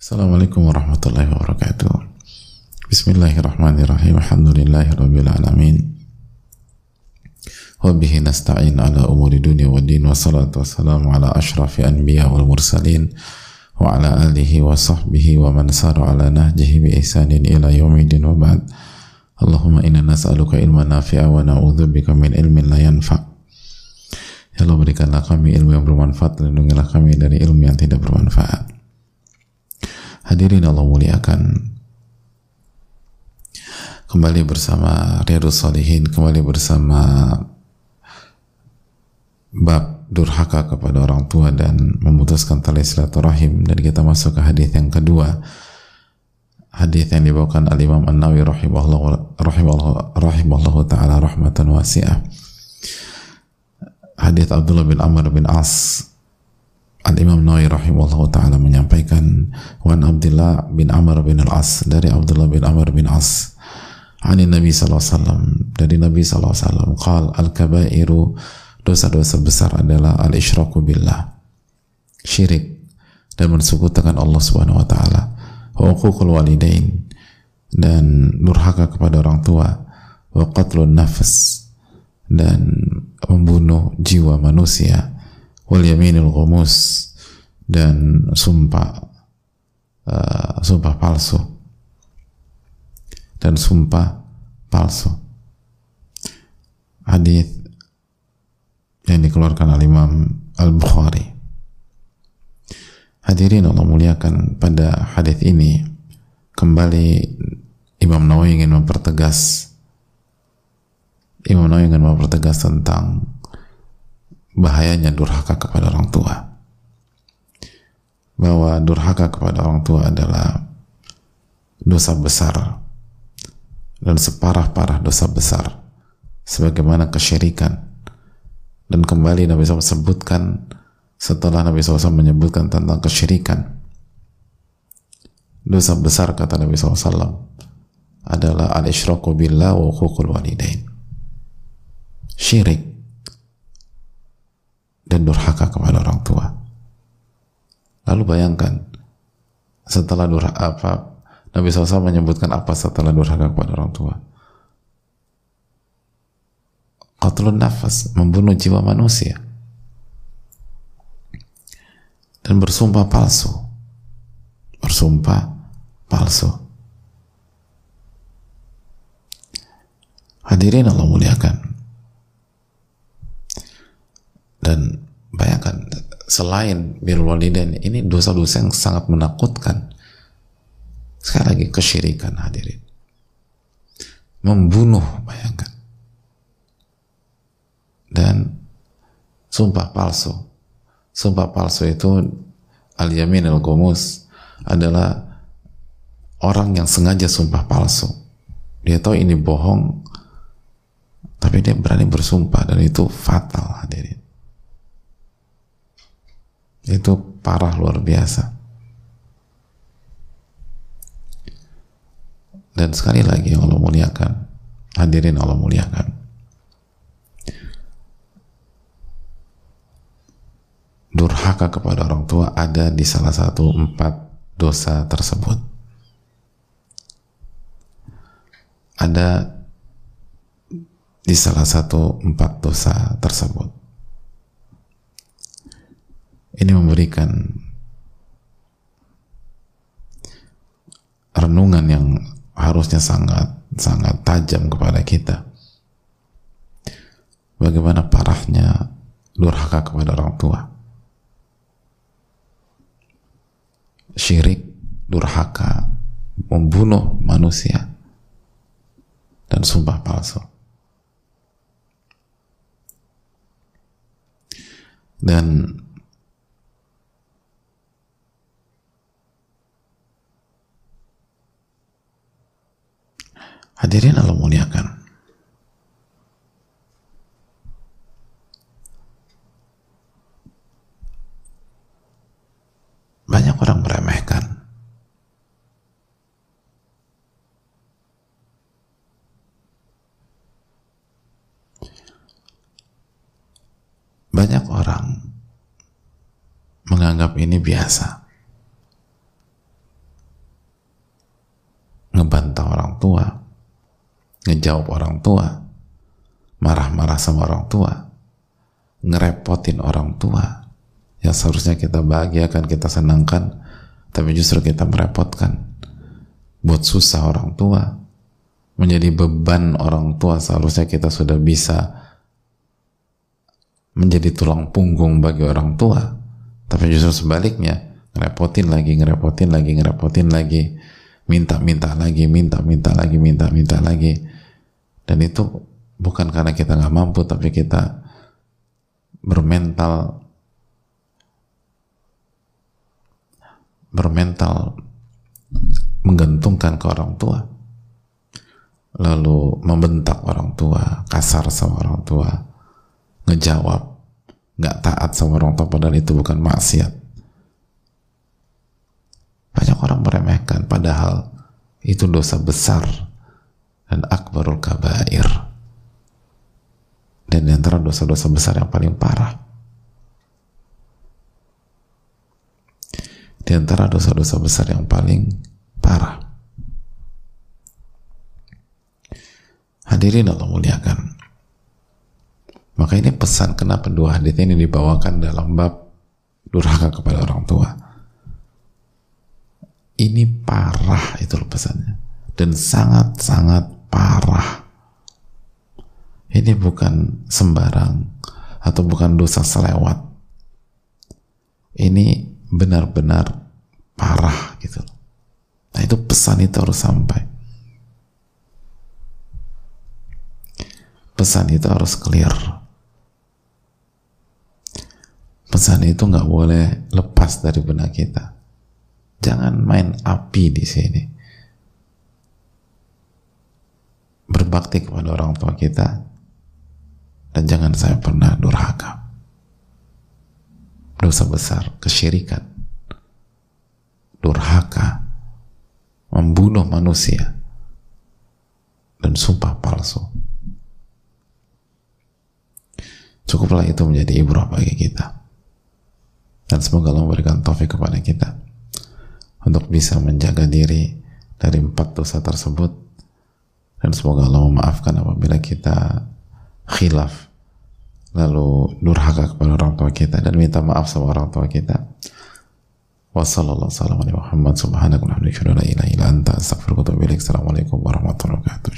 Assalamualaikum warahmatullahi wabarakatuh. Bismillahirrahmanirrahim. Alhamdulillahirabbil alamin. Wa bihi nasta'in ala umuri dunya wa din wa salatu wassalamu ala ashrafi anbiya wal mursalin wa ala alihi wa sahbihi wa man sara ala nahjihi bi ihsanin ila yaumidin wa ba'd. Allahumma inna nas'aluka ilman nafi'a wa na'udzubika min ilmin la yanfa'. Ya Allah berikanlah kami ilmu yang bermanfaat, lindungilah kami dari ilmu yang tidak bermanfaat. Hadirin Allah muliakan. Kembali bersama Riyadus Salihin, kembali bersama bab durhaka kepada orang tua dan memutuskan tali silaturahim. Dan kita masuk ke hadis yang kedua. Hadis yang dibawakan al Imam An Nawawi rahimahullah rahimahullah rahimahullah taala rahmatan wasi'ah. Hadis Abdullah bin Amr bin As Al Imam Nawawi rahimahullah taala menyampaikan wan Abdullah bin Amr bin Al As dari Abdullah bin Amr bin As Ani Nabi wasallam dari Nabi sallallahu alaihi qal al kabairu dosa-dosa besar adalah al isyraku billah syirik dan mensekutukan Allah Subhanahu wa taala wa uququl walidain dan durhaka kepada orang tua wa qatlun nafs dan membunuh jiwa manusia wal yaminul ghumus. Dan sumpah uh, sumpah palsu. Dan sumpah palsu. Hadis yang dikeluarkan oleh Imam Al-Bukhari. Hadirin Allah muliakan pada hadis ini kembali Imam Nawawi ingin mempertegas Imam Nawawi ingin mempertegas tentang bahayanya durhaka kepada orang tua. Bahwa durhaka kepada orang tua adalah dosa besar dan separah-parah dosa besar sebagaimana kesyirikan. Dan kembali Nabi SAW sebutkan setelah Nabi SAW menyebutkan tentang kesyirikan dosa besar kata Nabi SAW adalah al-isyraku billah wa hukul walidain. Syirik dan durhaka kepada orang tua. Lalu bayangkan setelah durhaka apa Nabi SAW menyebutkan apa setelah durhaka kepada orang tua? Qatlun nafas, membunuh jiwa manusia. Dan bersumpah palsu. Bersumpah palsu. Hadirin Allah muliakan dan bayangkan selain bil walidain ini dosa-dosa yang sangat menakutkan sekali lagi kesyirikan hadirin membunuh bayangkan dan sumpah palsu. Sumpah palsu itu al-yamin al-gumus adalah orang yang sengaja sumpah palsu. Dia tahu ini bohong, tapi dia berani bersumpah dan itu fatal hadirin. Itu parah luar biasa. Dan sekali lagi Allah muliakan, hadirin Allah muliakan durhaka kepada orang tua ada di salah satu empat dosa tersebut. Ada di salah satu empat dosa tersebut. Ini memberikan renungan yang harusnya sangat sangat tajam kepada kita. Bagaimana parahnya durhaka kepada orang tua. syirik, durhaka, membunuh manusia, dan sumpah palsu. Dan Hadirin Allah muliakan. Banyak orang meremehkan. Banyak orang menganggap ini biasa. Ngebantah orang tua, ngejawab orang tua marah-marah sama orang tua ngerepotin orang tua yang seharusnya kita bahagiakan kita senangkan tapi justru kita merepotkan. Buat susah orang tua menjadi beban orang tua seharusnya kita sudah bisa menjadi tulang punggung bagi orang tua. Tapi justru sebaliknya ngerepotin lagi ngerepotin lagi ngerepotin lagi minta-minta lagi minta-minta lagi minta-minta lagi dan itu bukan karena kita nggak mampu tapi kita bermental bermental menggantungkan ke orang tua. Lalu membentak orang tua kasar sama orang tua ngejawab nggak taat sama orang tua padahal itu bukan maksiat. Banyak orang meremehkan padahal itu dosa besar dan akbarul kabair. Dan di antara dosa-dosa besar yang paling parah. Di antara dosa-dosa besar yang paling parah. Hadirin Allah muliakan. Maka ini pesan kenapa dua hadis ini dibawakan dalam bab durhaka kepada orang tua. Ini parah itu pesannya. Dan sangat-sangat parah. Ini bukan sembarang atau bukan dosa selewat. Ini benar-benar parah gitu nah itu pesan itu harus sampai. Pesan itu harus clear. Pesan itu nggak boleh lepas dari benak kita. Jangan main api di sini berbakti kepada orang tua kita dan jangan saya pernah durhaka. Dosa besar kesyirikan. Durhaka membunuh manusia dan sumpah palsu. Cukuplah itu menjadi ibrah bagi kita. Dan semoga Allah memberikan taufik kepada kita untuk bisa menjaga diri dari empat dosa tersebut dan semoga Allah memaafkan apabila kita khilaf lalu durhaka kepada orang tua kita dan minta maaf sama orang tua kita. Wassalamualaikum warahmatullahi wabarakatuh